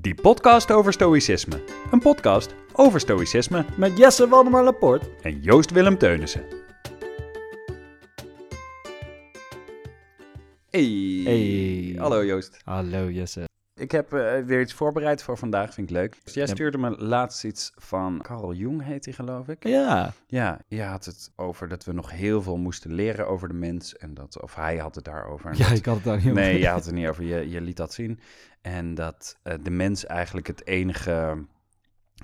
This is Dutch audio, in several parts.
Die podcast over stoïcisme. Een podcast over stoïcisme Met Jesse Waldemar Laporte. en Joost Willem Teunissen. Hey. Hey. Hallo Joost. Hallo Jesse. Ik heb eh, weer iets voorbereid voor vandaag, vind ik leuk. Dus jij stuurde me laatst iets van Carl Jung, heet hij geloof ik. Ja. Ja, je had het over dat we nog heel veel moesten leren over de mens. En dat, of hij had het daarover. Ja, dat- ik had het daar niet over. Nee, je had het niet over. Je, je liet dat zien. En dat eh, de mens eigenlijk het enige,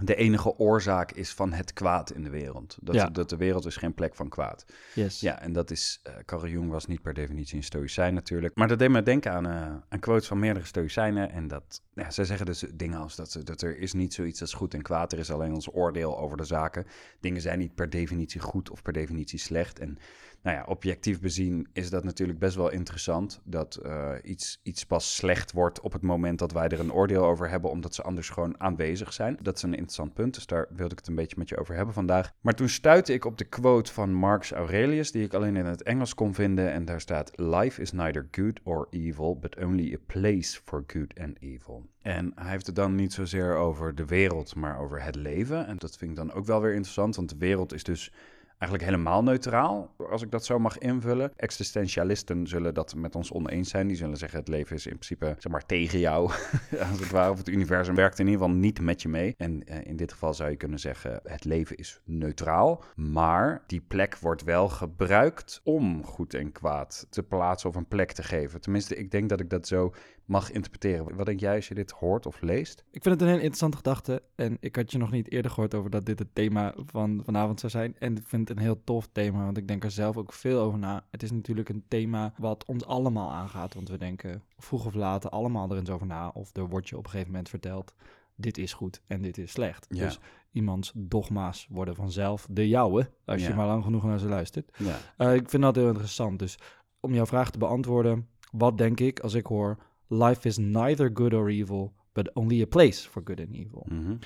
de enige oorzaak is van het kwaad in de wereld. Dat, Ja. dat de wereld is geen plek van kwaad. Yes. Ja, en dat is... eh Carl Jung was niet per definitie een stoïcijn natuurlijk. Maar dat deed me denken aan, eh aan quotes van meerdere stoïcijnen. En dat... Ja, zij zeggen dus dingen als dat, ze- dat er is niet zoiets als goed en kwaad. Er is alleen ons oordeel over de zaken. Dingen zijn niet per definitie goed of per definitie slecht. En nou ja, objectief bezien is dat natuurlijk best wel interessant. Dat eh, iets, iets pas slecht wordt op het moment dat wij er een oordeel over hebben, omdat ze anders gewoon aanwezig zijn. Dat is een interessant punt, dus daar wilde ik het een beetje met je over hebben vandaag. Maar toen stuitte ik op de quote van Marcus Aurelius, die ik alleen in het Engels kon vinden. En daar staat: Life is neither good or evil, but only a place for good and evil. En hij heeft het dan niet zozeer over de wereld, maar over het leven. En dat vind ik dan ook wel weer interessant, want de wereld is dus eigenlijk helemaal neutraal, als ik dat zo mag invullen. Existentialisten zullen dat met ons oneens zijn. Die zullen zeggen het leven is in principe zeg maar, tegen jou, als het ware. Of het universum werkt in ieder geval niet met je mee. En eh, in dit geval zou je kunnen zeggen het leven is neutraal. Maar die plek wordt wel gebruikt om goed en kwaad te plaatsen of een plek te geven. Tenminste, ik denk dat ik dat zo mag interpreteren. Wat denk jij als je dit hoort of leest? Ik vind het een heel interessante gedachte. En ik had je nog niet eerder gehoord over dat dit het thema van vanavond zou zijn. En ik vind het een heel tof thema, want ik denk er zelf ook veel over na. Het is natuurlijk een thema wat ons allemaal aangaat. Want we denken vroeg of later allemaal er eens over na. Of er wordt je op een gegeven moment verteld, dit is goed en dit is slecht. Ja. Dus iemands dogma's worden vanzelf de jouwe, als Ja. je maar lang genoeg naar ze luistert. Ja. Eh, ik vind dat heel interessant. Dus om jouw vraag te beantwoorden, wat denk ik als ik hoor: Life is neither good or evil, but only a place for good and evil. Mhm.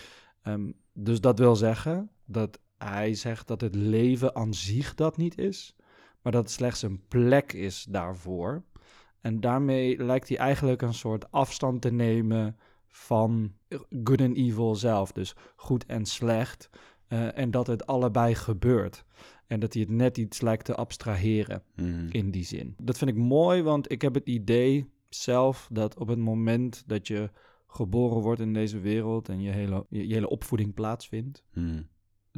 Ehm, dus dat wil zeggen dat hij zegt dat het leven aan zich dat niet is, maar dat het slechts een plek is daarvoor. En daarmee lijkt hij eigenlijk een soort afstand te nemen van good and evil zelf. Dus goed en slecht. eh, en dat het allebei gebeurt. En dat hij het net iets lijkt te abstraheren Mhm. in die zin. Dat vind ik mooi, want ik heb het idee zelf dat op het moment dat je geboren wordt in deze wereld en je hele, je, je hele opvoeding plaatsvindt, Mhm.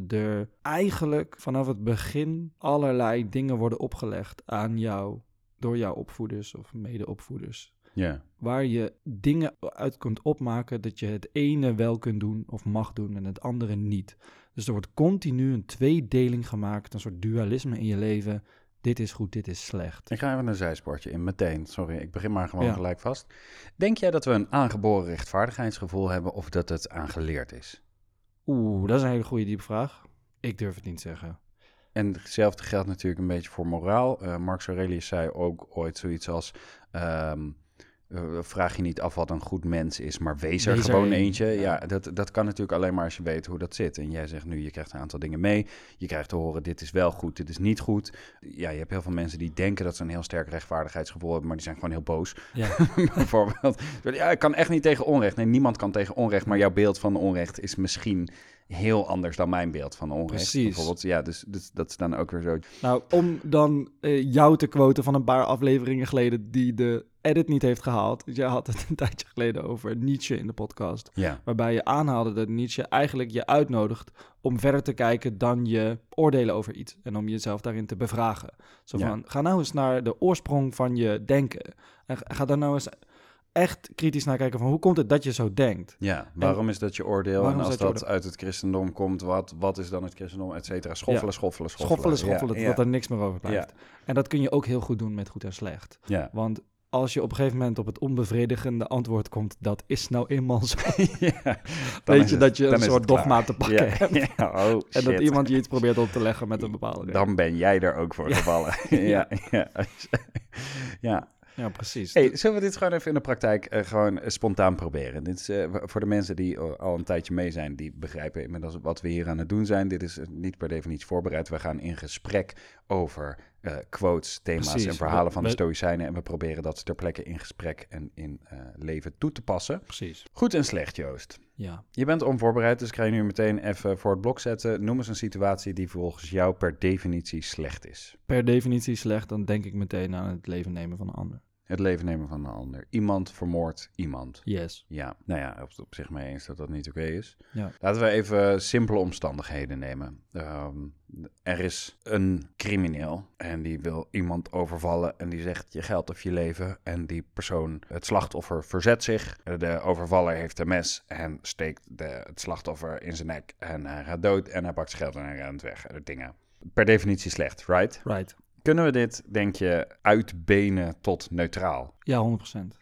er eigenlijk vanaf het begin allerlei dingen worden opgelegd aan jou door jouw opvoeders of mede-opvoeders. Ja. Waar je dingen uit kunt opmaken dat je het ene wel kunt doen of mag doen en het andere niet. Dus er wordt continu een tweedeling gemaakt, een soort dualisme in je leven. Dit is goed, dit is slecht. Ik ga even een zijsportje in, meteen. Sorry, ik begin maar gewoon Ja. gelijk vast. Denk jij dat we een aangeboren rechtvaardigheidsgevoel hebben of dat het aangeleerd is? Oeh, dat is een hele goede diepe vraag. Ik durf het niet te zeggen. En hetzelfde geldt natuurlijk een beetje voor moraal. Eh Marcus Aurelius zei ook ooit zoiets als... ehm, eh, vraag je niet af wat een goed mens is, maar wees er Wees er gewoon een, eentje. ja. Dat, dat kan natuurlijk alleen maar als je weet hoe dat zit. En jij zegt nu, je krijgt een aantal dingen mee. Je krijgt te horen, dit is wel goed, dit is niet goed. Ja, je hebt heel veel mensen die denken dat ze een heel sterk rechtvaardigheidsgevoel hebben, maar die zijn gewoon heel boos. Ja, bijvoorbeeld. Ja, ik kan echt niet tegen onrecht. Nee, niemand kan tegen onrecht, maar jouw beeld van onrecht is misschien heel anders dan mijn beeld van onrecht. Precies. Bijvoorbeeld, ja, dus, dus dat is dan ook weer zo. nou, om dan eh, jou te quoten van een paar afleveringen geleden die de edit niet heeft gehaald. Jij had het een tijdje geleden over Nietzsche in de podcast. Ja, Waarbij je aanhaalde dat Nietzsche eigenlijk je uitnodigt om verder te kijken dan je oordelen over iets. En om jezelf daarin te bevragen. Zo Ja. van, ga nou eens naar de oorsprong van je denken. En ga- daar nou eens echt kritisch naar kijken van hoe komt het dat je zo denkt. ja. waarom is dat je oordeel? En als dat je uit het christendom komt, wat, wat is dan het christendom, et cetera? Schoffelen, Ja. schoffelen, schoffelen. Schoffelen, schoffelen, Ja, dat er niks meer over blijft. En dat kun je ook heel goed doen met goed en slecht. Ja. Want als je op een gegeven moment op het onbevredigende antwoord komt, dat is nou eenmaal zo. ja. Weet je het- dat je een soort dogma te pakken Ja, hebt. ja, oh, En dat iemand je iets probeert op te leggen met een bepaalde reden. Dan ben jij er ook voor gevallen. ja, ja. ja. Precies. Hey, zullen we dit gewoon even in de praktijk eh, gewoon eh, spontaan proberen? Dit is eh, voor de mensen die al een tijdje mee zijn, die begrijpen inmiddels wat we hier aan het doen zijn. Dit is niet per definitie voorbereid. We gaan in gesprek over eh, quotes, thema's Precies. en verhalen van de Stoïcijnen. En we proberen dat ter plekke in gesprek en in eh, leven toe te passen. Precies. Goed en slecht, Joost. Ja. Je bent onvoorbereid, dus ik ga je nu meteen even voor het blok zetten. Noem eens een situatie die volgens jou per definitie slecht is. Per definitie slecht, dan denk ik meteen aan het leven nemen van een ander. Het leven nemen van een ander. Iemand vermoordt iemand. Yes. Ja, nou ja, op, op zich mee eens dat dat niet oké is. Ja. Laten we even simpele omstandigheden nemen. Ehm, er is een crimineel en die wil iemand overvallen en die zegt je geld of je leven. En die persoon, het slachtoffer, verzet zich. De overvaller heeft een mes en steekt de, het slachtoffer in zijn nek en hij gaat dood en hij pakt zijn geld en hij rent weg. Dingen. Per definitie slecht, right? Right. Kunnen we dit, denk je, uitbenen tot neutraal? Ja, 100%.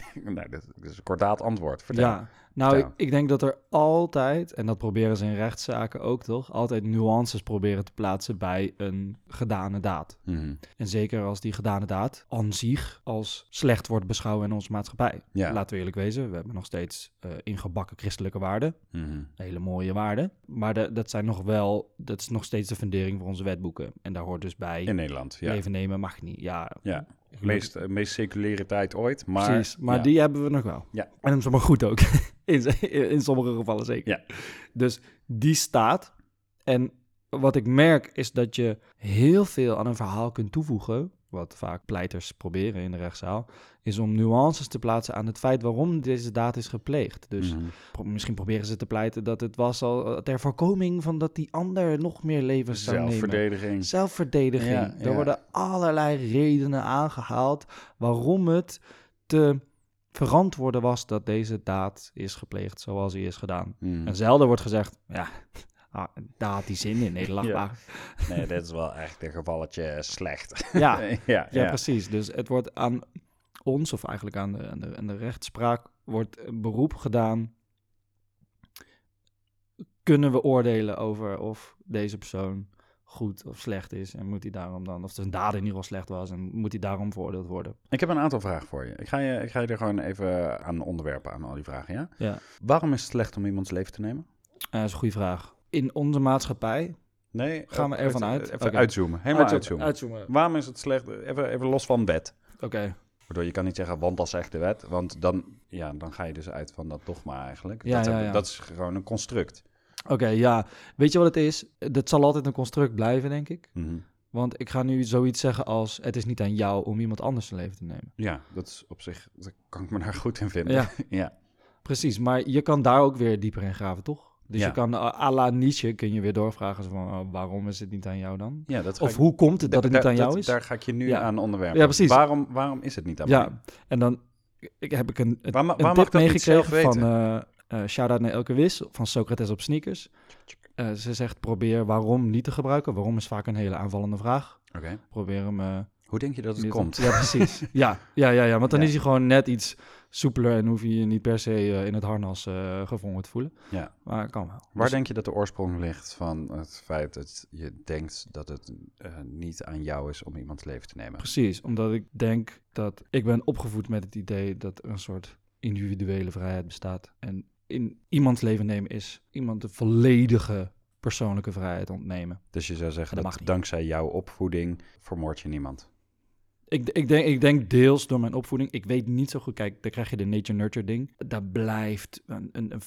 nou, dat is een kordaat antwoord. Vertel. Ja, nou, ik, denk dat er altijd, en dat proberen ze in rechtszaken ook toch, altijd nuances proberen te plaatsen bij een gedane daad. Mhm. En zeker als die gedane daad aan zich als slecht wordt beschouwd in onze maatschappij. Ja. Laten we eerlijk wezen, we hebben nog steeds eh, ingebakken christelijke waarden, Mhm. hele mooie waarden. Maar de- dat zijn nog wel, dat is nog steeds de fundering voor onze wetboeken. En daar hoort dus bij, In Nederland, ja. leven nemen mag niet. Ja, Ja, ik meest, eh, meest seculiere tijd ooit, maar... Precies, maar ja. die hebben we nog wel. Ja. En maar goed ook. in, in sommige gevallen zeker. Ja. Dus die staat. En wat ik merk is dat je heel veel aan een verhaal kunt toevoegen. Wat vaak pleiters proberen in de rechtszaal. Is om nuances te plaatsen aan het feit waarom deze daad is gepleegd. Dus Mhm. pro- misschien proberen ze te pleiten dat het was al ter voorkoming van dat die ander nog meer levens zou nemen. Zelfverdediging. Zelfverdediging. Ja, er ja. worden allerlei redenen aangehaald waarom het te verantwoorden was dat deze daad is gepleegd zoals hij is gedaan. Mhm. En zelden wordt gezegd, ja, ah, daar had die zin in Nederland. Ja. maar- Nee, dit is wel echt een gevalletje slecht. Ja, ja, ja, ja. precies. Dus het wordt aan ons, of eigenlijk aan de, aan de, aan de rechtspraak, wordt beroep gedaan. Kunnen we oordelen over of deze persoon goed of slecht is? En moet hij daarom dan, of zijn daad in ieder geval slecht was, en moet hij daarom veroordeeld worden? Ik heb een aantal vragen voor je. Ik ga je, ik ga je er gewoon even aan onderwerpen, aan al die vragen, ja? Ja, Waarom is het slecht om iemands leven te nemen? Eh, dat is een goede vraag. In onze maatschappij Nee, Gaan we eh, ervan even- uit? Even uitzoomen. Helemaal uitzoomen. Uitzoomen. Waarom is het slecht? Even, even los van wet. Oké. Waardoor je kan niet zeggen, want dat zegt de wet. Want dan, ja, dan ga je dus uit van dat dogma eigenlijk. Ja, dat, ja, ja. dat is gewoon een construct. Oké, ja. Weet je wat het is? Dat zal altijd een construct blijven, denk ik. Mhm. Want ik ga nu zoiets zeggen als: het is niet aan jou om iemand anders zijn leven te nemen. Ja, dat is op zich, daar kan ik me daar goed in vinden. Ja. ja. Precies, maar je kan daar ook weer dieper in graven, toch? Dus Ja. je kan uh, à la Nietzsche kun je weer doorvragen van uh, waarom is het niet aan jou dan? ja dat ga Of ik- hoe komt het dat het niet aan jou is? Daar ga ik je nu Ja. aan onderwerpen. Ja, precies. Waarom, waarom is het niet aan mij? Ja, en dan ik, heb ik een, een, Waar een waar tip meegekregen van uh, uh, shout-out naar Elke Wis van Socrates op sneakers. Uh, ze zegt probeer waarom niet te gebruiken. Waarom is vaak een hele aanvallende vraag. Oké. Probeer hem... Hoe denk je dat het komt? Ja, precies. ja, ja, ja, ja, want dan Ja. is hij gewoon net iets soepeler en hoef je je niet per se uh, in het harnas uh, gevangen te voelen. Ja. Maar kan wel. Waar Dus- denk je dat de oorsprong ligt van het feit dat je denkt dat het eh, niet aan jou is om iemands leven te nemen? Precies, omdat ik denk dat ik ben opgevoed met het idee dat er een soort individuele vrijheid bestaat. En in iemands leven nemen is iemand de volledige persoonlijke vrijheid ontnemen. Dus je zou zeggen Dat dat, dankzij jouw opvoeding vermoord je niemand. Ik, ik, denk, ik denk deels door mijn opvoeding. Ik weet niet zo goed. Kijk, dan krijg je de nature-nurture ding. Dat blijft een, een, een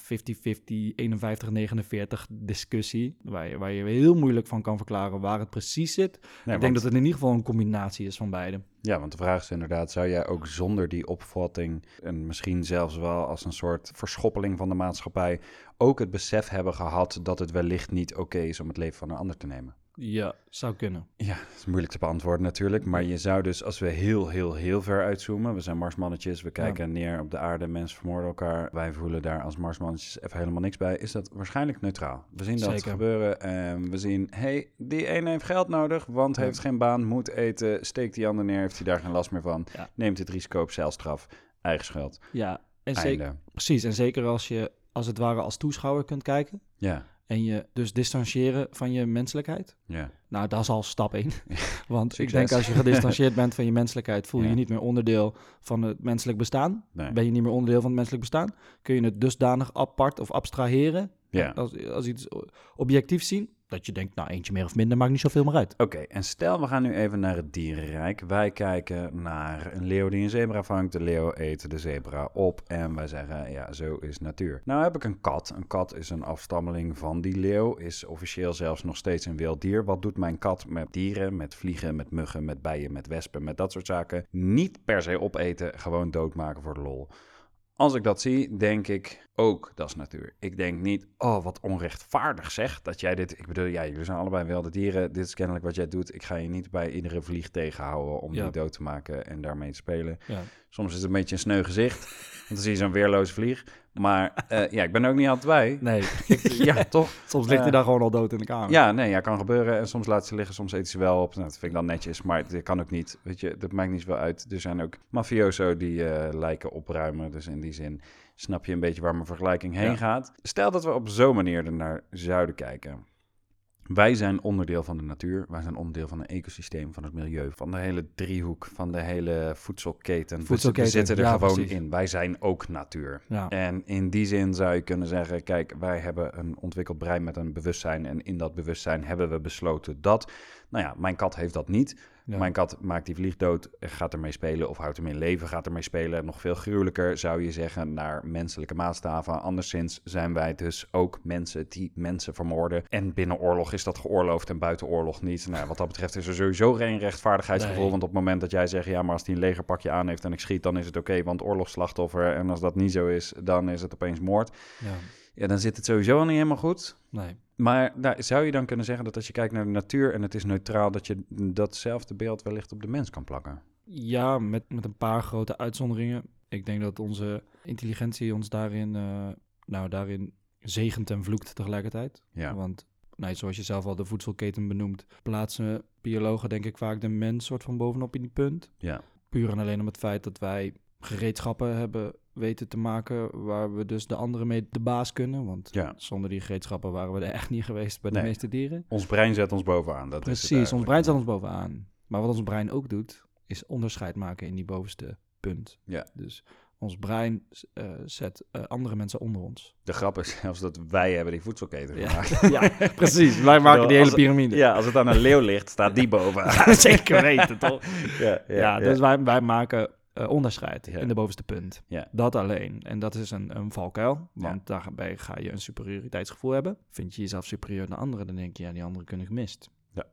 50-50, 51-49 discussie. Waar je, waar je heel moeilijk van kan verklaren waar het precies zit. Nee, ik want- denk dat het in ieder geval een combinatie is van beide. Ja, want de vraag is inderdaad, zou jij ook zonder die opvatting en misschien zelfs wel als een soort verschoppeling van de maatschappij ook het besef hebben gehad dat het wellicht niet oké is om het leven van een ander te nemen? Ja, zou kunnen. Ja, dat is moeilijk te beantwoorden natuurlijk, maar je zou dus als we heel, heel, heel ver uitzoomen, we zijn marsmannetjes, we kijken neer op de aarde, mensen vermoorden elkaar, wij voelen daar als marsmannetjes even helemaal niks bij, is dat waarschijnlijk neutraal. We zien dat Zeker. gebeuren en we zien, hey, die ene heeft geld nodig, want Ja. heeft geen baan, moet eten, steekt die ander neer, heeft hij daar geen last meer van, Ja. neemt het risico op celstraf, eigen schuld, Ja, en zeker, precies. En zeker als je als het ware als toeschouwer kunt kijken. Ja, En je dus distancieren van je menselijkheid. ja. Nou, dat is al stap één. Want ik denk als je gedistanceerd bent van je menselijkheid, voel je Ja. je niet meer onderdeel van het menselijk bestaan. Nee. Ben je niet meer onderdeel van het menselijk bestaan? Kun je het dusdanig apart of abstraheren? Ja. Als, als iets objectief zien? Dat je denkt, nou eentje meer of minder maakt niet zoveel meer uit. Oké, en stel we gaan nu even naar het dierenrijk. Wij kijken naar een leeuw die een zebra vangt. De leeuw eet de zebra op en wij zeggen, ja, zo is natuur. Nou heb ik een kat. Een kat is een afstammeling van die leeuw, is officieel zelfs nog steeds een wild dier. Wat doet mijn kat met dieren, met vliegen, met muggen, met bijen, met wespen, met dat soort zaken? Niet per se opeten, gewoon doodmaken voor de lol. Als ik dat zie, denk ik ook, dat is natuur. Ik denk niet, oh, wat onrechtvaardig zeg, dat jij dit... Ik bedoel, ja, jullie zijn allebei wilde dieren. Dit is kennelijk wat jij doet. Ik ga je niet bij iedere vlieg tegenhouden om Ja. die dood te maken en daarmee te spelen. Ja. Soms is het een beetje een sneu gezicht, want dan zie je zo'n weerloze vlieg. Maar eh, ja, ik ben er ook niet altijd bij. Nee, Ja, toch? soms ligt hij Eh, daar gewoon al dood in de kamer. Ja, nee, ja, kan gebeuren. En soms laat ze liggen, soms eten ze wel op. Nou, dat vind ik dan netjes, maar dat kan ook niet. Weet je, dat maakt niet zoveel uit. Er zijn ook mafioso die eh, lijken opruimen. Dus in die zin snap je een beetje waar mijn vergelijking heen Ja. gaat. Stel dat we op zo'n manier er naar zouden kijken. Wij zijn onderdeel van de natuur. Wij zijn onderdeel van een ecosysteem, van het milieu, van de hele driehoek, van de hele voedselketen. We- Voedselketen, we zitten er ja, gewoon precies. in. Wij zijn ook natuur. Ja. En in die zin zou je kunnen zeggen: kijk, wij hebben een ontwikkeld brein met een bewustzijn. En in dat bewustzijn hebben we besloten dat. Nou ja, mijn kat heeft dat niet. Ja. Mijn kat maakt die vlieg dood, gaat ermee spelen of houdt hem in leven, gaat ermee spelen. Nog veel gruwelijker zou je zeggen naar menselijke maatstaven. Anderszins zijn wij dus ook mensen die mensen vermoorden. En binnen oorlog is dat geoorloofd en buiten oorlog niet. Nou, wat dat betreft is er sowieso geen rechtvaardigheidsgevoel. Nee. Want op het moment dat jij zegt, ja, maar als die een legerpakje aan heeft en ik schiet, dan is het oké, want oorlogsslachtoffer. En als dat niet zo is, dan is het opeens moord. Ja. Ja, dan zit het sowieso niet helemaal goed. Nee. Maar nou, zou je dan kunnen zeggen dat als je kijkt naar de natuur en het is neutraal, dat je datzelfde beeld wellicht op de mens kan plakken? Ja, met, met een paar grote uitzonderingen. Ik denk dat onze intelligentie ons daarin, eh, nou, daarin zegent en vloekt tegelijkertijd. Ja. Want, nou, zoals je zelf al de voedselketen benoemt, plaatsen biologen denk ik vaak de mens soort van bovenop in die punt. Ja. Puur en alleen om het feit dat wij gereedschappen hebben weten te maken waar we dus de anderen mee de baas kunnen. Want Ja. zonder die gereedschappen waren we er echt niet geweest bij de Nee. meeste dieren. Ons brein zet ons bovenaan. Dat is Precies, ons brein staat ons bovenaan. Maar wat ons brein ook doet, is onderscheid maken in die bovenste punt. Ja. Dus ons brein eh, zet eh, andere mensen onder ons. De grap is zelfs dat wij hebben die voedselketen Ja. gemaakt. ja, precies. Wij maken die hele piramide. Ja, als het aan een leeuw ligt, staat die bovenaan. Ja, zeker weten, toch? Ja, Ja, dus wij, wij maken eh, onderscheid Ja. in de bovenste punt. Ja. Dat alleen. En dat is een, een valkuil, Ja. want daarbij ga je een superioriteitsgevoel hebben. Vind je jezelf superieur naar anderen, dan denk je, ja, die anderen kunnen gemist. Ja.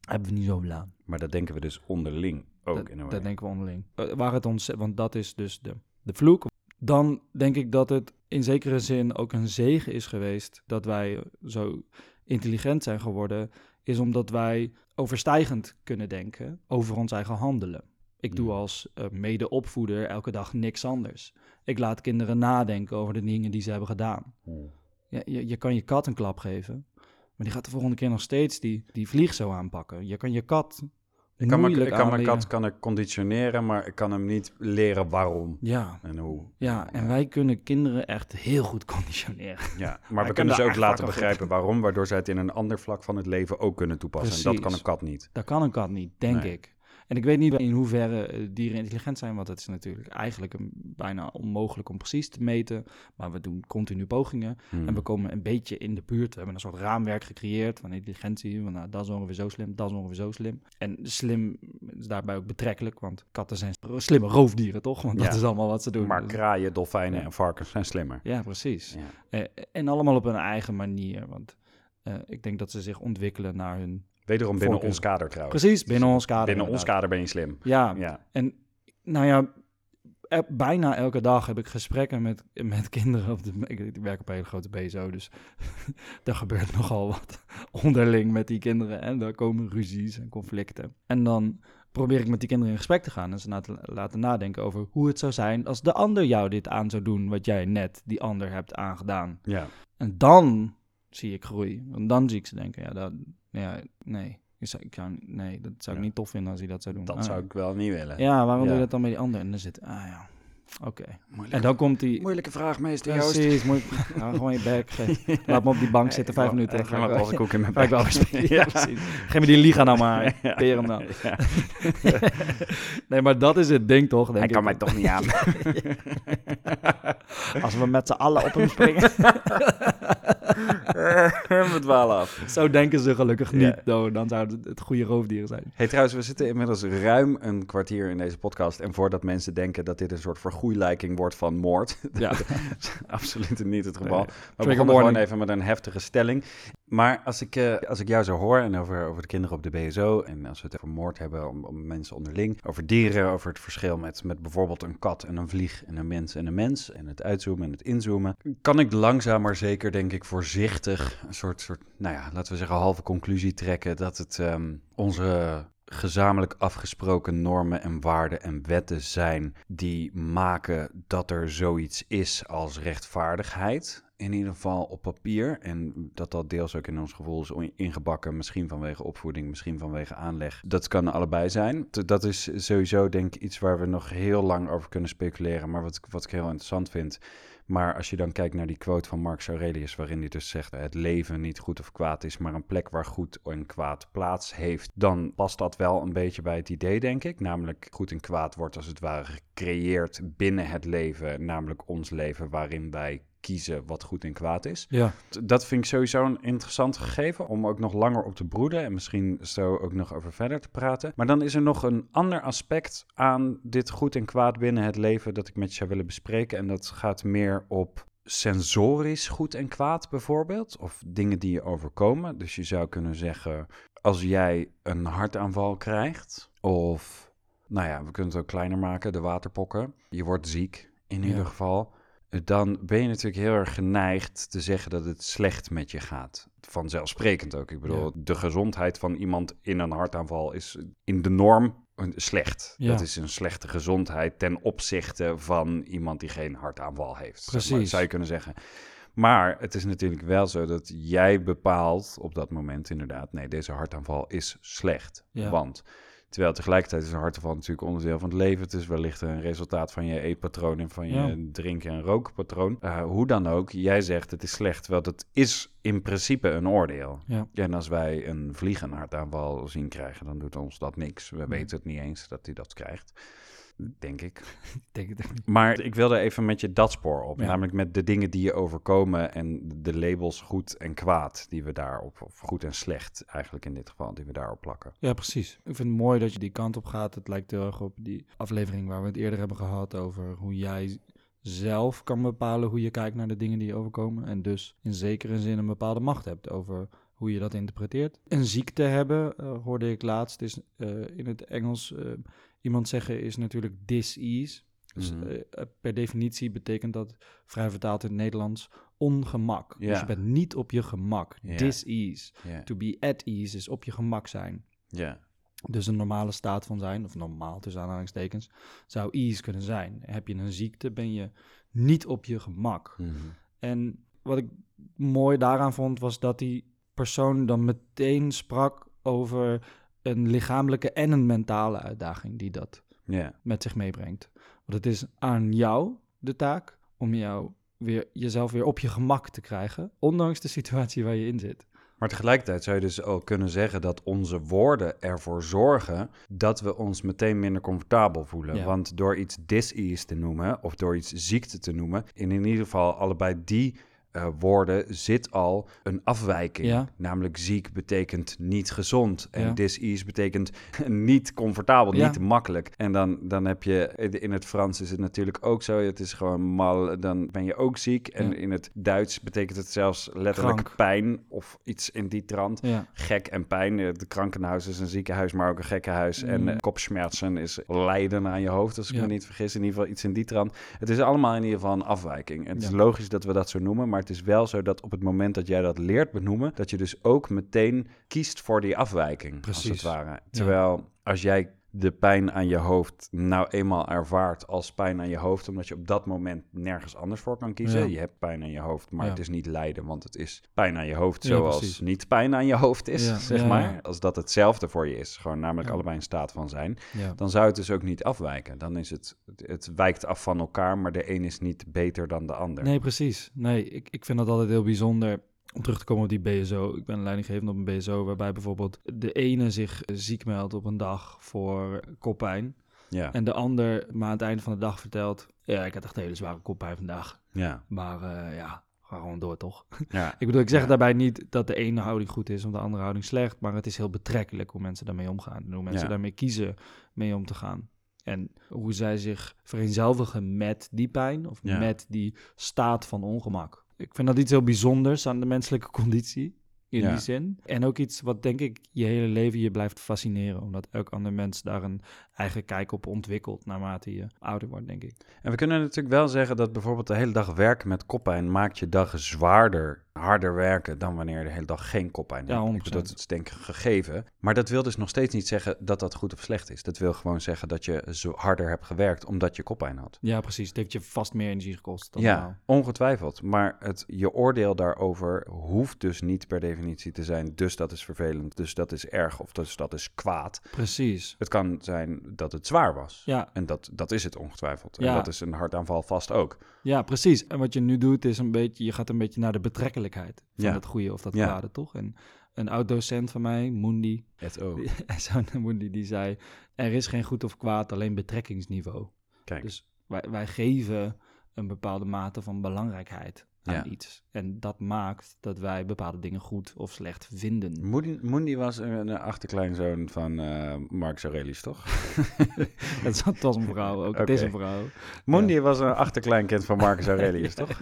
Hebben we niet zo belaan. Maar dat denken we dus onderling ook dat, in een dat denken we onderling. Eh, waar het ons, want dat is dus de, de vloek. Dan denk ik dat het in zekere zin ook een zegen is geweest dat wij zo intelligent zijn geworden, is omdat wij overstijgend kunnen denken over ons eigen handelen. Ik doe Mm. als eh, mede-opvoeder elke dag niks anders. Ik laat kinderen nadenken over de dingen die ze hebben gedaan. Hmm. Ja, je, je kan je kat een klap geven, maar die gaat de volgende keer nog steeds die, die vlieg zo aanpakken. Je kan je kat Ik kan, mijn, ik kan mijn kat kan ik conditioneren, maar ik kan hem niet leren waarom Ja, en hoe. ja, en wij kunnen kinderen echt heel goed conditioneren. Ja, maar we kunnen ze ook laten begrijpen waarom, waardoor zij het in een ander vlak van het leven ook kunnen toepassen. En dat kan Precies. een kat niet. Dat kan een kat niet, denk Nee. ik. En ik weet niet in hoeverre eh, dieren intelligent zijn, want het is natuurlijk eigenlijk een, bijna onmogelijk om precies te meten. Maar we doen continu pogingen Hmm. en we komen een beetje in de buurt. We hebben een soort raamwerk gecreëerd van intelligentie. Van, nou, dat is ongeveer zo slim, dat is ongeveer zo slim. En slim is daarbij ook betrekkelijk, want katten zijn slimme roofdieren, toch? Want dat Ja. is allemaal wat ze doen. Maar Dus- kraaien, dolfijnen Ja. en varkens zijn slimmer. ja, precies. Ja. Eh, en allemaal op hun eigen manier, want eh, ik denk dat ze zich ontwikkelen naar hun... Wederom binnen ons kader trouwens. Precies, binnen ons kader. Binnen ons kader ben je slim. Ja, Ja. en nou ja, er- bijna elke dag heb ik gesprekken met, met kinderen. Op de, ik, werk op een hele grote BSO, dus er gebeurt nogal wat onderling met die kinderen. En daar komen ruzies en conflicten. En dan probeer ik met die kinderen in gesprek te gaan en ze na te laten nadenken over hoe het zou zijn als de ander jou dit aan zou doen wat jij net die ander hebt aangedaan. Ja. En dan zie ik groei. En dan zie ik ze denken, ja, dat, ja nee. Ik zou, ik zou, nee, dat zou ik Ja. niet tof vinden als hij dat zou doen. Dat Ah, zou ik wel niet willen. ja, waarom Ja. doe je dat dan met die ander? En dan zit, ah ja, oké. Moeilijke, En dan komt die... moeilijke vraag, meester Joost. Precies, Ga gewoon je bek. Laat me op die bank zitten, vijf minuten. Dan ga ik wel een koek in mijn wel bek. spelen. Ja, precies. Geef me die liga nou maar. Ja. Peer hem dan. Nee, maar dat is het ding toch, denk Hij ik. kan mij toch niet aan. Als we met z'n allen op hem springen. we dwalen af. Zo denken ze gelukkig niet. Ja. Dan zouden het, het goede roofdieren zijn. Hey, trouwens, we zitten inmiddels ruim een kwartier in deze podcast. En voordat mensen denken dat dit een soort vergoeilijking wordt van moord. Ja. dat is absoluut niet het geval. Nee. We begonnen gewoon even met een heftige stelling. Maar als ik, eh, als ik jou zo hoor en over, over de kinderen op de BSO... en als we het over moord hebben, om, om mensen onderling... over dieren, over het verschil met, met bijvoorbeeld een kat en een vlieg... en een mens en een mens, en het uitzoomen en het inzoomen... kan ik langzaam maar zeker, denk ik, voorzichtig... een soort, soort nou ja, laten we zeggen, halve conclusie trekken... dat het ehm, onze gezamenlijk afgesproken normen en waarden en wetten zijn die maken dat er zoiets is als rechtvaardigheid. In ieder geval op papier. En dat dat deels ook in ons gevoel is ingebakken. Misschien vanwege opvoeding, misschien vanwege aanleg. Dat kan allebei zijn. Dat is sowieso denk ik iets waar we nog heel lang over kunnen speculeren. Maar wat, wat ik heel interessant vind. Maar als je dan kijkt naar die quote van Marcus Aurelius, waarin hij dus zegt: het leven niet goed of kwaad is, maar een plek waar goed en kwaad plaats heeft, dan past dat wel een beetje bij het idee, denk ik. Namelijk, goed en kwaad wordt als het ware gecreëerd binnen het leven, namelijk ons leven, waarin wij kiezen wat goed en kwaad is. Ja, Dat vind ik sowieso een interessant gegeven om ook nog langer op te broeden en misschien zo ook nog over verder te praten. Maar dan is er nog een ander aspect aan dit goed en kwaad binnen het leven dat ik met je zou willen bespreken. En dat gaat meer op sensorisch goed en kwaad bijvoorbeeld, of dingen die je overkomen. Dus je zou kunnen zeggen, als jij een hartaanval krijgt, of nou ja, we kunnen het ook kleiner maken, de waterpokken. Je wordt ziek in Ja. ieder geval dan ben je natuurlijk heel erg geneigd te zeggen dat het slecht met je gaat. Vanzelfsprekend ook. Ik bedoel, Ja. de gezondheid van iemand in een hartaanval is in de norm slecht. Ja. Dat is een slechte gezondheid ten opzichte van iemand die geen hartaanval heeft. zeg maar, Precies. zou je kunnen zeggen. Maar het is natuurlijk wel zo dat jij bepaalt op dat moment inderdaad... nee, deze hartaanval is slecht. Ja. Want terwijl tegelijkertijd is een hartaanval natuurlijk onderdeel van het leven. Het is wellicht een resultaat van je eetpatroon en van je Ja. drinken- en rookpatroon. Eh, hoe dan ook, jij zegt het is slecht. Wel, dat is in principe een oordeel. ja. En als wij een vlieg een hartaanval zien krijgen, dan doet ons dat niks. We weten het niet eens dat hij dat krijgt. Denk ik. Ik denk het niet. Maar ik wilde even met je dat spoor op. Ja. Namelijk met de dingen die je overkomen en de labels goed en kwaad die we daarop, of goed en slecht eigenlijk in dit geval, die we daarop plakken. Ja, precies. Ik vind het mooi dat je die kant op gaat. Het lijkt heel erg op die aflevering waar we het eerder hebben gehad over hoe jij zelf kan bepalen hoe je kijkt naar de dingen die je overkomen. En dus in zekere zin een bepaalde macht hebt over hoe je dat interpreteert. Een ziekte hebben, eh, hoorde ik laatst, is eh, in het Engels eh, iemand zeggen, is natuurlijk dis-ease. Dus Mhm. eh, per definitie betekent dat, vrij vertaald in het Nederlands, ongemak. Dus je bent niet op je gemak. Ja. Dis-ease. To be at ease is op je gemak zijn. ja, Dus een normale staat van zijn, of normaal tussen aanhalingstekens, zou ease kunnen zijn. Heb je een ziekte, ben je niet op je gemak. Mhm. En wat ik mooi daaraan vond, was dat die persoon dan meteen sprak over een lichamelijke en een mentale uitdaging die dat met zich meebrengt. Want het is aan jou de taak om jou weer, jezelf weer op je gemak te krijgen, ondanks de situatie waar je in zit. Maar tegelijkertijd zou je dus ook kunnen zeggen dat onze woorden ervoor zorgen dat we ons meteen minder comfortabel voelen. Ja. Want door iets dis-ease te noemen of door iets ziekte te noemen, in in ieder geval allebei die eh, woorden zit al een afwijking. Ja. Namelijk ziek betekent niet gezond en Ja. dis-ease betekent niet comfortabel, Ja. niet makkelijk. En dan, dan heb je, in het Frans is het natuurlijk ook zo, het is gewoon mal, dan ben je ook ziek. En in het Duits betekent het zelfs letterlijk Krank. pijn of iets in die trant. Gek en pijn. Eh, Het krankenhuis is een ziekenhuis, maar ook een gekkenhuis. En uh, kopsmerzen is lijden aan je hoofd, als ik me niet vergis. In ieder geval iets in die trant. Het is allemaal in ieder geval een afwijking. En het is logisch dat we dat zo noemen, maar het is wel zo dat op het moment dat jij dat leert benoemen, dat je dus ook meteen kiest voor die afwijking, als het ware. Terwijl als jij de pijn aan je hoofd nou eenmaal ervaart als pijn aan je hoofd, omdat je op dat moment nergens anders voor kan kiezen. Ja. Je hebt pijn aan je hoofd, maar Ja. het is niet lijden, want het is pijn aan je hoofd zoals niet pijn aan je hoofd is, zeg maar. Als dat hetzelfde voor je is, gewoon namelijk allebei een staat van zijn, dan zou het dus ook niet afwijken. Dan is het, het, het wijkt af van elkaar, maar de een is niet beter dan de ander. Nee, precies. Nee, ik, ik vind dat altijd heel bijzonder. Om terug te komen op die BSO. Ik ben leidinggevende op een BSO waarbij bijvoorbeeld de ene zich ziek meldt op een dag voor koppijn. Ja, En de ander maar aan het einde van de dag vertelt... Ja, ik had echt een hele zware koppijn vandaag. ja, Maar eh, ja, ga gewoon door, toch? Ja. Ik bedoel, ik zeg Ja. daarbij niet dat de ene houding goed is of de andere houding slecht, maar het is heel betrekkelijk hoe mensen daarmee omgaan en hoe mensen daarmee kiezen mee om te gaan. En hoe zij zich vereenzelvigen met die pijn of met die staat van ongemak. Ik vind dat iets heel bijzonders aan de menselijke conditie, in Ja. die zin. En ook iets wat denk ik je hele leven je blijft fascineren, omdat elk ander mens daar een eigen kijk op ontwikkelt naarmate je ouder wordt, denk ik. En we kunnen natuurlijk wel zeggen dat bijvoorbeeld de hele dag werken met koppijn maakt je dag zwaarder, harder werken dan wanneer je de hele dag geen koppijn Ja, hebt. Ik bedoel, 100%. dat is denk ik gegeven. Maar dat wil dus nog steeds niet zeggen dat dat goed of slecht is. Dat wil gewoon zeggen dat je zo harder hebt gewerkt omdat je koppijn had. Ja, precies. Het heeft je vast meer energie gekost dan ja, ongetwijfeld. Maar het, je oordeel daarover hoeft dus niet per definitie te zijn. Dus dat is vervelend, dus dat is erg of dus dat is kwaad. Precies. Het kan zijn dat het zwaar was. Ja, En dat, dat is het ongetwijfeld. En Ja. dat is een hartaanval vast ook. Ja, precies. En wat je nu doet is een beetje, je gaat een beetje naar de betrekkelijkheid van Ja. het goede of dat Ja. kwade, toch? En een oud-docent van mij, Mundi, Mundi, die zei, er is geen goed of kwaad, alleen betrekkingsniveau. Kijk, Dus wij, wij geven een bepaalde mate van belangrijkheid aan Ja. iets. En dat maakt dat wij bepaalde dingen goed of slecht vinden. Mundi was een, achterkleinzoon van eh Marcus Aurelius, toch? Het was- een vrouw ook, het is een vrouw. Mundi was een achterkleinkind van Marcus Aurelius, toch?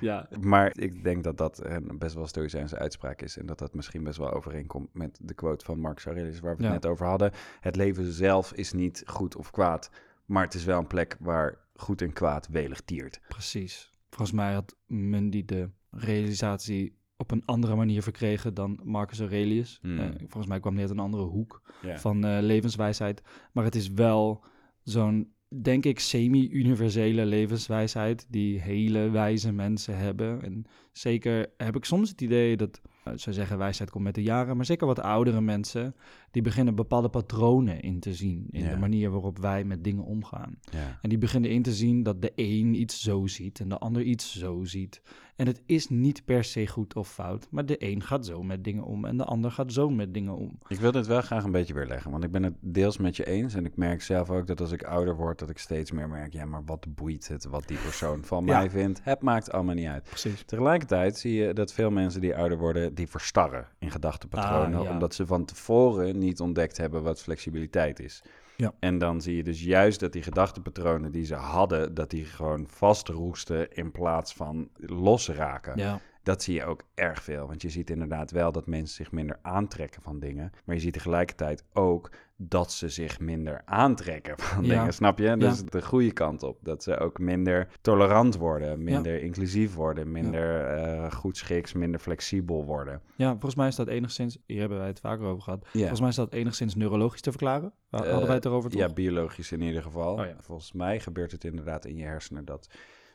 Ja, Maar ik denk dat dat een best wel stoïcijnse uitspraak is. En dat dat misschien best wel overeenkomt met de quote van Marcus Aurelius, waar we het net over hadden. Het leven zelf is niet goed of kwaad, maar het is wel een plek waar goed en kwaad welig tiert. Precies. Volgens mij had Mundi de realisatie op een andere manier verkregen dan Marcus Aurelius. Hmm. Eh, volgens mij kwam hij uit een andere hoek van eh, levenswijsheid. Maar het is wel zo'n, denk ik, semi-universele levenswijsheid die hele wijze mensen hebben. En zeker heb ik soms het idee dat, uh, zou zeggen, wijsheid komt met de jaren, maar zeker wat oudere mensen, die beginnen bepaalde patronen in te zien in Ja. de manier waarop wij met dingen omgaan. Ja. En die beginnen in te zien dat de een iets zo ziet en de ander iets zo ziet. En het is niet per se goed of fout, maar de een gaat zo met dingen om en de ander gaat zo met dingen om. Ik wil dit wel graag een beetje weerleggen, want ik ben het deels met je eens. En ik merk zelf ook dat als ik ouder word, dat ik steeds meer merk, ja, maar wat boeit het wat die persoon van Ja. mij vindt? Het maakt allemaal niet uit. Precies. Tegelijkertijd zie je dat veel mensen die ouder worden, die verstarren in gedachtenpatronen, Ah, ja. omdat ze van tevoren niet ontdekt hebben wat flexibiliteit is. Ja. En dan zie je dus juist dat die gedachtenpatronen die ze hadden, dat die gewoon vastroesten in plaats van losraken. Ja, Dat zie je ook erg veel. Want je ziet inderdaad wel dat mensen zich minder aantrekken van dingen. Maar je ziet tegelijkertijd ook dat ze zich minder aantrekken van Ja. dingen. Snap je? Ja. Is de goede kant op. Dat ze ook minder tolerant worden, minder inclusief worden, minder eh goedschiks, minder flexibel worden. ja, volgens mij is dat enigszins, hier hebben wij het vaker over gehad, volgens mij is dat enigszins neurologisch te verklaren. Hadden Eh, wij het erover toch? Ja, biologisch in ieder geval. Oh. Volgens mij gebeurt het inderdaad in je hersenen dat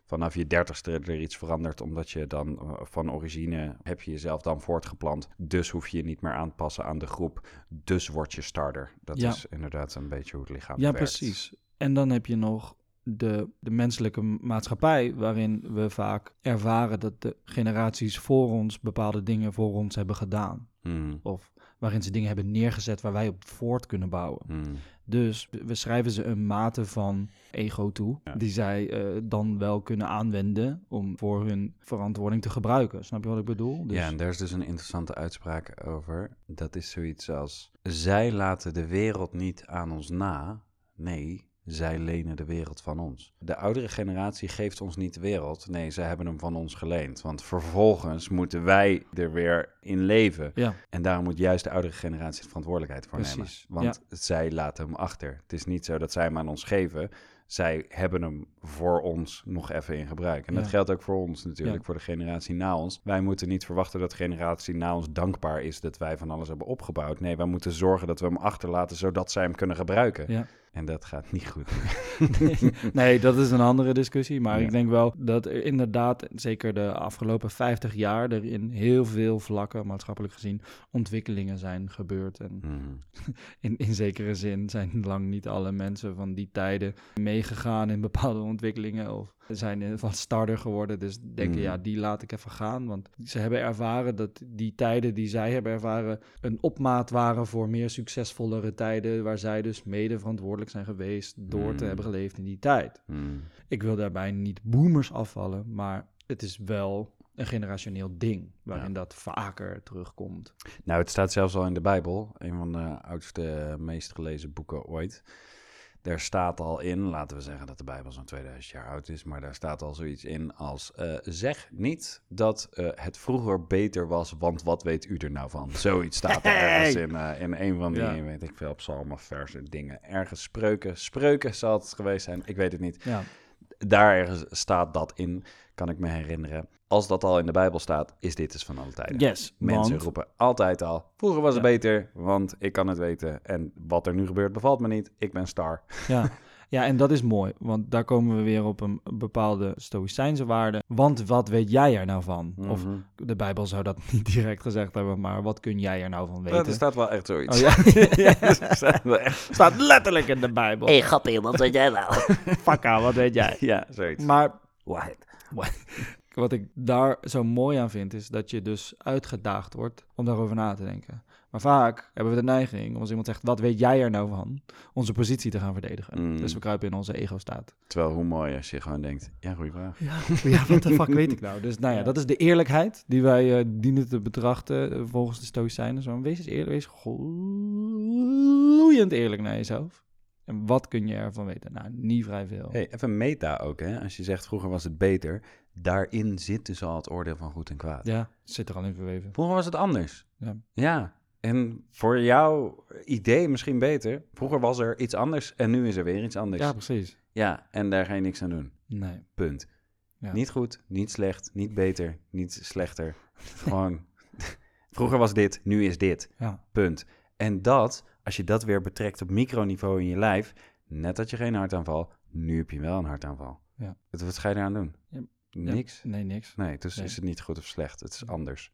vanaf je dertigste er iets verandert, omdat je dan eh, van origine heb je jezelf dan voortgeplant. Dus hoef je je niet meer aan te passen aan de groep. Dus word je starter. Dat Ja. is inderdaad een beetje hoe het lichaam Ja, werkt. precies. En dan heb je nog de, de menselijke maatschappij, waarin we vaak ervaren dat de generaties voor ons bepaalde dingen voor ons hebben gedaan. Hmm, Of waarin ze dingen hebben neergezet waar wij op voort kunnen bouwen. hmm. Dus we schrijven ze een mate van ego toe, Ja. die zij eh, dan wel kunnen aanwenden om voor hun verantwoording te gebruiken. Snap je wat ik bedoel? Dus, Ja, en daar is dus een interessante uitspraak over. Dat is zoiets als: zij laten de wereld niet aan ons na. Nee, zij lenen de wereld van ons. De oudere generatie geeft ons niet de wereld. Nee, zij hebben hem van ons geleend. Want vervolgens moeten wij er weer in leven. ja, En daarom moet juist de oudere generatie de verantwoordelijkheid voor Precies, nemen. Want zij laten hem achter. Het is niet zo dat zij hem aan ons geven. Zij hebben hem voor ons nog even in gebruik. En dat geldt ook voor ons natuurlijk, voor de generatie na ons. Wij moeten niet verwachten dat de generatie na ons dankbaar is dat wij van alles hebben opgebouwd. Nee, wij moeten zorgen dat we hem achterlaten zodat zij hem kunnen gebruiken. ja. En dat gaat niet goed. nee, dat is een andere discussie. Maar Ja. ik denk wel dat er inderdaad, zeker de afgelopen 50 jaar, er in heel veel vlakken, maatschappelijk gezien, ontwikkelingen zijn gebeurd. En Mhm. in, in zekere zin zijn lang niet alle mensen van die tijden meegegaan in bepaalde ontwikkelingen. Of zijn eh, wat starter geworden. Dus denken, ja, die laat ik even gaan. Want ze hebben ervaren dat die tijden die zij hebben ervaren een opmaat waren voor meer succesvollere tijden. Waar zij dus mede verantwoordelijk zijn geweest door te Mhm. hebben geleefd in die tijd. Mhm. Ik wil daarbij niet boomers afvallen, maar het is wel een generationeel ding waarin dat vaker terugkomt. Nou, het staat zelfs al in de Bijbel, een van de oudste, meest gelezen boeken ooit. Daar staat al in, laten we zeggen dat de Bijbel zo'n 2000 jaar oud is, maar daar staat al zoiets in als: eh, zeg niet dat eh, het vroeger beter was, want wat weet u er nou van? Zoiets staat er ergens in, eh, in een van die, Ja. weet ik veel, psalmen of versen, dingen. Ergens spreuken, spreuken zal het geweest zijn, ik weet het niet. Ja, Daar ergens staat dat in, kan ik me herinneren. Als dat al in de Bijbel staat, is dit dus van alle tijden. yes. Mensen want- roepen altijd al, vroeger was het Ja. beter, want ik kan het weten. En wat er nu gebeurt bevalt me niet, ik ben star. Ja. ja, en dat is mooi, want daar komen we weer op een bepaalde stoïcijnse waarde. Want wat weet jij er nou van? Of Mhm. de Bijbel zou dat niet direct gezegd hebben, maar wat kun jij er nou van weten? Dat er staat wel echt zoiets. Oh ja, Ja, er staat wel echt. staat letterlijk in de Bijbel. Hé, hey, grappig, wat weet jij nou? Fakka, wat weet jij? Ja, zoiets. Maar What? wat ik daar zo mooi aan vind, is dat je dus uitgedaagd wordt om daarover na te denken. Maar vaak hebben we de neiging, om als iemand zegt, wat weet jij er nou van? Onze positie te gaan verdedigen. Mm. Dus we kruipen in onze ego-staat. Terwijl hoe mooi als je gewoon denkt, ja, goede vraag. Ja, ja wat de fuck weet ik nou? Dus nou ja, Ja. dat is de eerlijkheid die wij eh, dienen te betrachten eh, volgens de Stoïcijnen. Zo, wees eens eerlijk, wees gloeiend eerlijk naar jezelf. En wat kun je ervan weten? Nou, niet vrij veel. Hey, even meta ook, hè. Als je zegt, vroeger was het beter, daarin zit dus al het oordeel van goed en kwaad. Ja, zit er al in verweven. Vroeger was het anders. Ja. Ja. En voor jouw idee misschien beter. Vroeger was er iets anders en nu is er weer iets anders. Ja, precies. Ja, en daar ga je niks aan doen. Nee. Punt. Ja. Niet goed, niet slecht, niet beter, niet slechter. Gewoon, vroeger was dit, nu is dit. Ja. Punt. En dat, als je dat weer betrekt op microniveau in je lijf, net had je geen hartaanval, nu heb je wel een hartaanval. Ja. Wat, wat ga je eraan doen? Ja. Niks? Nee, niks. Nee, dus Nee. is het niet goed of slecht. Het is anders.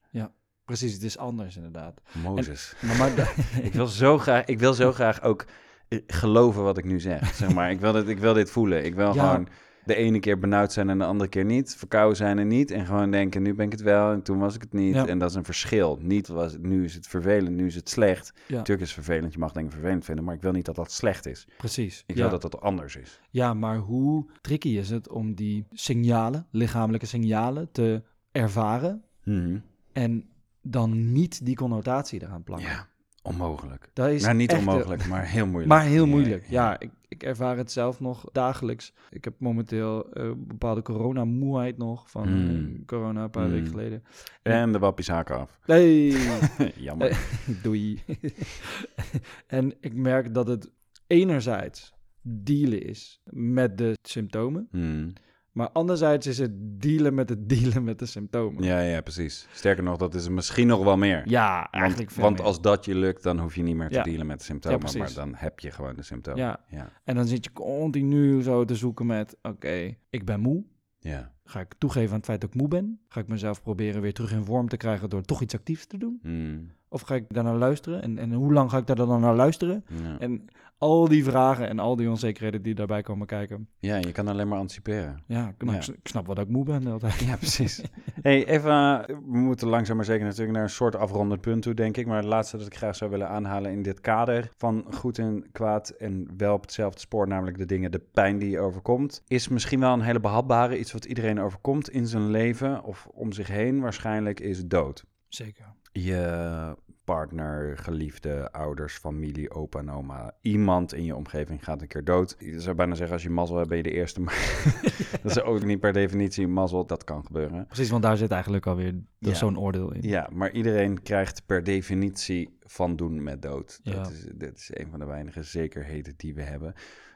Precies, het is anders inderdaad. Mozes. Maar, maar Ik wil zo graag, ik wil zo graag ook eh, geloven wat ik nu zeg. Zeg maar, ik wil dit, ik wil dit voelen. Ik wil Ja. gewoon de ene keer benauwd zijn en de andere keer niet. Verkouden zijn en niet. En gewoon denken, nu ben ik het wel en toen was ik het niet. Ja. En dat is een verschil. Niet was, nu is het vervelend, nu is het slecht. Ja. Natuurlijk is het vervelend, je mag dingen vervelend vinden. Maar ik wil niet dat dat slecht is. precies. Ik wil dat dat anders is. ja, maar hoe tricky is het om die signalen, lichamelijke signalen, te ervaren Mhm. en dan niet die connotatie eraan plakken? Ja, onmogelijk. Dat is nou, niet eh, onmogelijk, maar heel moeilijk. Maar heel moeilijk. Ja, ik, ik ervaar het zelf nog dagelijks. Ik heb momenteel eh, bepaalde coronamoeheid nog van eh, Mm. corona een paar Mm. weken geleden. En de wappies haken af. Hey, Jammer. doei. en ik merk dat het enerzijds dealen is met de symptomen, Mhm. Maar anderzijds is het dealen met het dealen met de symptomen. Ja, ja, precies. Sterker nog, dat is er misschien nog wel meer. Ja, Want, eigenlijk want meer. als dat je lukt, dan hoef je niet meer te Ja. dealen met de symptomen. Ja, maar dan heb je gewoon de symptomen. Ja. Ja. En dan zit je continu zo te zoeken met, oké, ik ben moe. ja. Ga ik toegeven aan het feit dat ik moe ben? Ga ik mezelf proberen weer terug in vorm te krijgen door toch iets actiefs te doen? Mm, Of ga ik daar naar luisteren? En, en hoe lang ga ik daar dan naar luisteren? ja. En al die vragen en al die onzekerheden die daarbij komen kijken. ja, je kan alleen maar anticiperen. Ja, ik, nou, Ja. snap wel dat ik moe ben de hele tijd. Ja, precies. hey, even, uh, we moeten langzaam maar zeker natuurlijk naar een soort afrondend punt toe, denk ik. Maar het laatste dat ik graag zou willen aanhalen in dit kader van goed en kwaad en wel op hetzelfde spoor, namelijk de dingen, de pijn die je overkomt, is misschien wel een hele behapbare, iets wat iedereen overkomt in zijn leven of om zich heen waarschijnlijk, is dood. Zeker. je partner, geliefde, ouders, familie, opa en oma. Iemand in je omgeving gaat een keer dood. Je zou bijna zeggen, als je mazzel hebt, ben je de eerste. Maar dat is ook niet per definitie mazzel. Dat kan gebeuren. Precies, want daar zit eigenlijk alweer Ja. zo'n oordeel in. Ja, maar iedereen krijgt per definitie van doen met dood. Ja. Dat, is, dat is een van de weinige zekerheden die we hebben.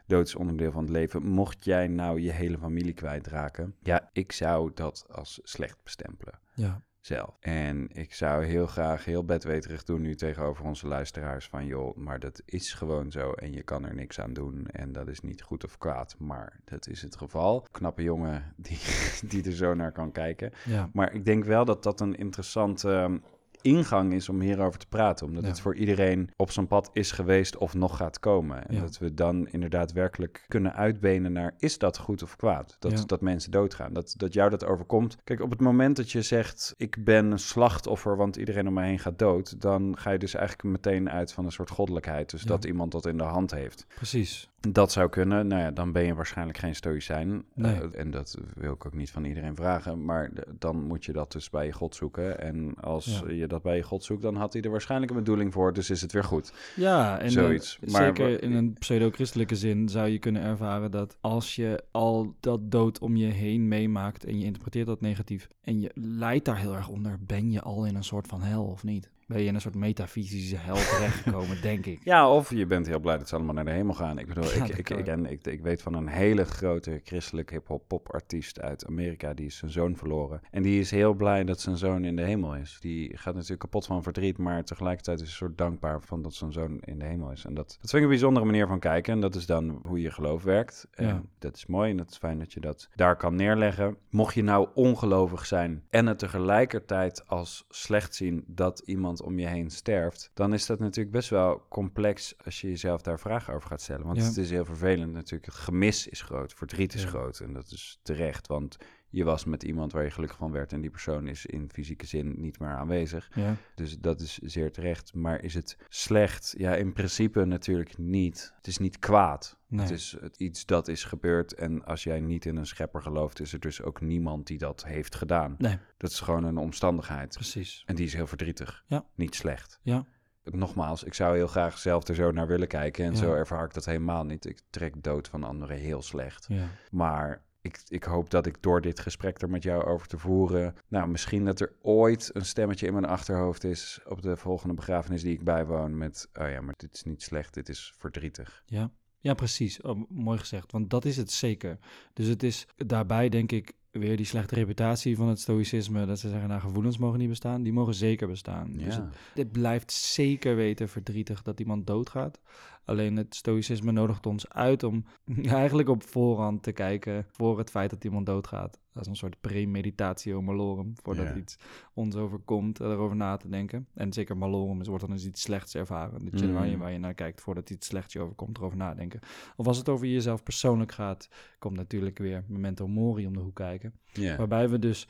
Dood is onderdeel van het leven. Mocht jij nou je hele familie kwijtraken, ja, ik zou dat als slecht bestempelen Ja. Zelf. En ik zou heel graag heel bedweterig doen nu tegenover onze luisteraars van joh, maar dat is gewoon zo en je kan er niks aan doen en dat is niet goed of kwaad, maar dat is het geval. Knappe jongen die, die er zo naar kan kijken. Ja. Maar ik denk wel dat dat een interessante ingang is om hierover te praten. Omdat Ja. het voor iedereen op zijn pad is geweest of nog gaat komen. En Ja. dat we dan inderdaad werkelijk kunnen uitbenen naar... is dat goed of kwaad? Dat, Ja. dat mensen doodgaan. Dat, dat jou dat overkomt. Kijk, op het moment dat je zegt... ik ben een slachtoffer, want iedereen om mij heen gaat dood... dan ga je dus eigenlijk meteen uit van een soort goddelijkheid. Dus dat iemand dat in de hand heeft. Precies. Dat zou kunnen. Nou ja, dan ben je waarschijnlijk geen stoïcijn. Nee. Eh, en dat wil ik ook niet van iedereen vragen. Maar dan moet je dat dus bij je God zoeken. En als Ja. je dat bij je God zoekt, dan had hij er waarschijnlijk een bedoeling voor. Dus is het weer goed. Ja, en Zoiets. Maar zeker in een pseudo-christelijke zin zou je kunnen ervaren dat als je al dat dood om je heen meemaakt en je interpreteert dat negatief en je lijdt daar heel erg onder, ben je al in een soort van hel of niet? Ben je in een soort metafysische hel terechtgekomen, denk ik. Ja, of je bent heel blij dat ze allemaal naar de hemel gaan. Ik bedoel, Ja, ik, ik, ik, ken- ik, ik weet van een hele grote christelijk hip-hop popartiest uit Amerika. Die is zijn zoon verloren. En die is heel blij dat zijn zoon in de hemel is. Die gaat natuurlijk kapot van verdriet, maar tegelijkertijd is hij soort dankbaar van dat zijn zoon in de hemel is. En dat, dat vind ik een bijzondere manier van kijken. En dat is dan hoe je geloof werkt. En Ja. dat is mooi en dat is fijn dat je dat daar kan neerleggen. Mocht je nou ongelovig zijn en het tegelijkertijd als slecht zien dat iemand om je heen sterft, dan is dat natuurlijk best wel complex als je jezelf daar vragen over gaat stellen. Want Ja. het is heel vervelend natuurlijk. Het gemis is groot, verdriet is Ja. groot en dat is terecht, want je was met iemand waar je gelukkig van werd en die persoon is in fysieke zin niet meer aanwezig. Ja, Dus dat is zeer terecht. Maar is het slecht? Ja, in principe natuurlijk niet. Het is niet kwaad. nee. Het is iets dat is gebeurd. En als jij niet in een schepper gelooft, is er dus ook niemand die dat heeft gedaan. Nee, Dat is gewoon een omstandigheid. precies. En die is heel verdrietig. Ja. Niet slecht. Ja, Nogmaals, ik zou heel graag zelf er zo naar willen kijken. En Ja. zo ervaar ik dat helemaal niet. Ik trek dood van anderen heel slecht. ja. Maar ik, ik hoop dat ik door dit gesprek er met jou over te voeren. Nou, misschien dat er ooit een stemmetje in mijn achterhoofd is. op de volgende begrafenis die ik bijwoon. met. Oh ja, maar dit is niet slecht, dit is verdrietig. Ja, ja precies. Oh, mooi gezegd, want dat is het zeker. Dus het is daarbij, denk ik, weer die slechte reputatie van het stoïcisme. Dat ze zeggen, nou, gevoelens mogen niet bestaan. Die mogen zeker bestaan. Dus het blijft zeker weten verdrietig dat iemand doodgaat. Alleen het stoïcisme nodigt ons uit om eigenlijk op voorhand te kijken voor het feit dat iemand doodgaat. Dat is een soort premeditatio malorum, voordat Ja. iets ons overkomt, erover na te denken. En zeker malorum is, wordt dan eens iets slechts ervaren. Dat je, waar, je, Mm. waar je naar kijkt voordat iets slechts je overkomt, erover nadenken. Of als het over jezelf persoonlijk gaat, komt natuurlijk weer memento mori om de hoek kijken. Waarbij we dus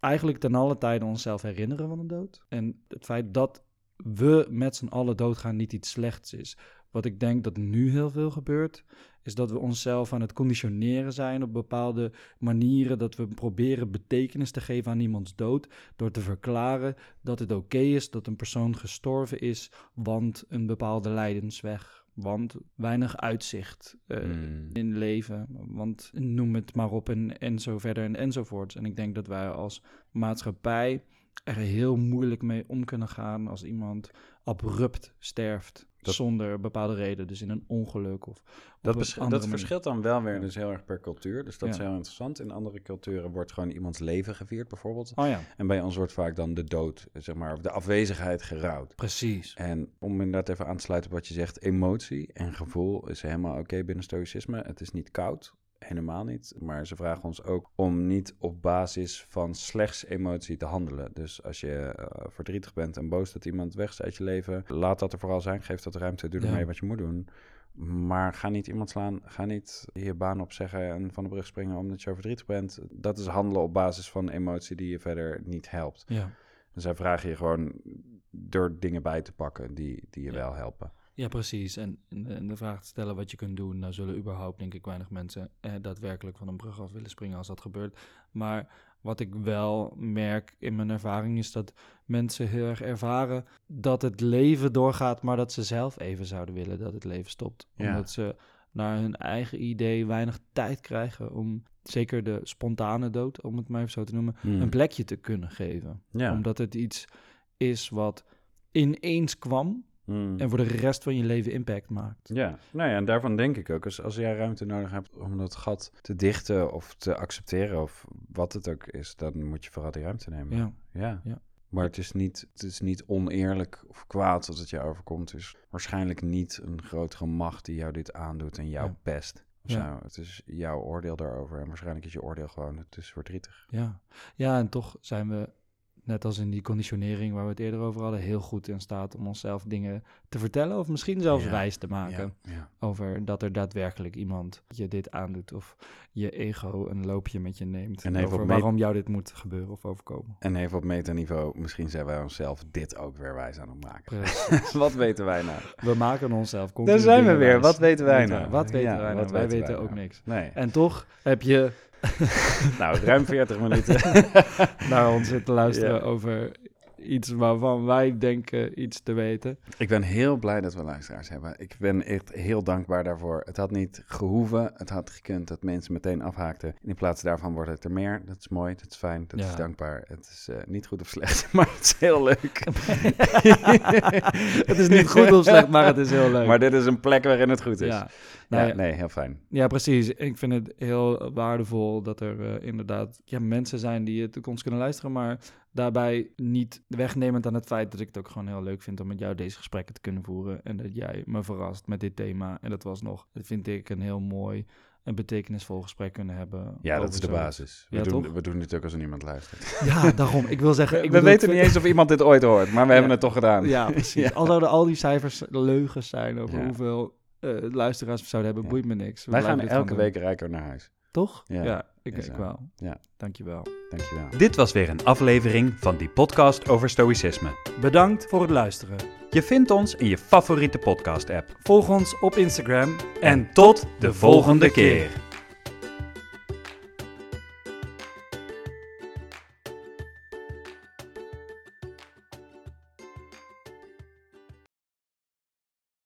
eigenlijk ten alle tijde onszelf herinneren van een dood. En het feit dat we met z'n allen doodgaan niet iets slechts is. Wat ik denk dat nu heel veel gebeurt, is dat we onszelf aan het conditioneren zijn op bepaalde manieren. Dat we proberen betekenis te geven aan iemands dood. Door te verklaren dat het oké is dat een persoon gestorven is, want een bepaalde lijdensweg. Want weinig uitzicht eh, Mm. in leven. Want noem het maar op en, en zo verder en enzovoorts. En ik denk dat wij als maatschappij er heel moeilijk mee om kunnen gaan als iemand abrupt sterft. Dat- Zonder bepaalde reden, dus in een ongeluk of op Dat, een dat verschilt dan wel weer dus heel erg per cultuur. Dus dat is heel interessant. In andere culturen wordt gewoon iemands leven gevierd, bijvoorbeeld. Oh ja, En bij ons wordt vaak dan de dood, zeg maar, of de afwezigheid gerouwd. precies. En om inderdaad even aan te sluiten op wat je zegt, emotie en gevoel is helemaal oké binnen stoïcisme. Het is niet koud, helemaal niet. Maar ze vragen ons ook om niet op basis van slechts emotie te handelen. Dus als je eh, verdrietig bent en boos dat iemand weg is uit je leven, laat dat er vooral zijn. Geef dat ruimte, doe Ja. ermee wat je moet doen. Maar ga niet iemand slaan, ga niet je baan opzeggen en van de brug springen omdat je verdrietig bent. Dat is handelen op basis van emotie die je verder niet helpt. Ja. Dus zij vragen je gewoon door dingen bij te pakken die, die je Ja. wel helpen. Ja, precies. En, en, de vraag te stellen wat je kunt doen, daar zullen überhaupt, denk ik, weinig mensen eh, daadwerkelijk van een brug af willen springen als dat gebeurt. Maar wat ik wel merk in mijn ervaring is dat mensen heel erg ervaren dat het leven doorgaat, maar dat ze zelf even zouden willen dat het leven stopt. Ja. Omdat ze naar hun eigen idee weinig tijd krijgen om, zeker de spontane dood, om het maar even zo te noemen, Hmm. een plekje te kunnen geven. Ja. Omdat het iets is wat ineens kwam Hmm. en voor de rest van je leven impact maakt. Ja, nou ja, en daarvan denk ik ook. Als, als jij ruimte nodig hebt om dat gat te dichten of te accepteren of wat het ook is, dan moet je vooral die ruimte nemen. Ja, Ja. Ja. Maar het is, niet, het is niet oneerlijk of kwaad dat het je overkomt. Het is waarschijnlijk niet een grotere macht die jou dit aandoet en jou Ja. pest. Ja. zo. Het is jouw oordeel daarover. En waarschijnlijk is je oordeel gewoon, het is verdrietig. ja. ja, en toch zijn we net als in die conditionering waar we het eerder over hadden, heel goed in staat om onszelf dingen te vertellen of misschien zelfs Ja, wijs te maken Ja, ja. over dat er daadwerkelijk iemand je dit aandoet of je ego een loopje met je neemt En over waarom jou dit moet gebeuren of overkomen. En even op metaniveau, misschien zijn wij onszelf dit ook weer wijs aan het maken. Precies. Wat weten wij nou? we maken onszelf Daar zijn we weer. wijs. Wat weten wij nou? Wat weten wij nou? Wij weten ook nou? niks. Nee. En toch heb je nou, ruim 40 minuten. naar ons zitten luisteren Ja. over iets waarvan wij denken iets te weten. Ik ben heel blij dat we luisteraars hebben. Ik ben echt heel dankbaar daarvoor. Het had niet gehoeven. Het had gekund dat mensen meteen afhaakten. In plaats daarvan wordt het er meer. Dat is mooi, dat is fijn, dat Ja. is dankbaar. Het is eh, niet goed of slecht, maar het is heel leuk. het is niet goed of slecht, maar het is heel leuk. Maar dit is een plek waarin het goed is. ja. Nou ja, nee, heel fijn. Ja, precies. Ik vind het heel waardevol dat er eh, inderdaad ja, mensen zijn die het ons kunnen luisteren, maar daarbij niet wegnemend aan het feit dat ik het ook gewoon heel leuk vind om met jou deze gesprekken te kunnen voeren en dat jij me verrast met dit thema. En dat was nog, dat vind ik een heel mooi en betekenisvol gesprek kunnen hebben. Ja, dat is de basis. We, Ja, doen, toch? we doen dit ook als er niemand luistert. Ja, daarom. Ik wil zeggen... Ik we bedoel, weten niet eens of iemand dit ooit hoort, maar we hebben het toch gedaan. Ja, precies. Ja. Al zouden al die cijfers leugens zijn over hoeveel eh, luisteraars we zouden hebben, boeit me niks. We Wij gaan elke week rijker naar huis. Toch? Ja, ik, zo. wel. Ja. Dankjewel. Dankjewel. Dit was weer een aflevering van die podcast over stoïcisme. Bedankt voor het luisteren. Je vindt ons in je favoriete podcast-app. Volg ons op Instagram En tot de volgende keer.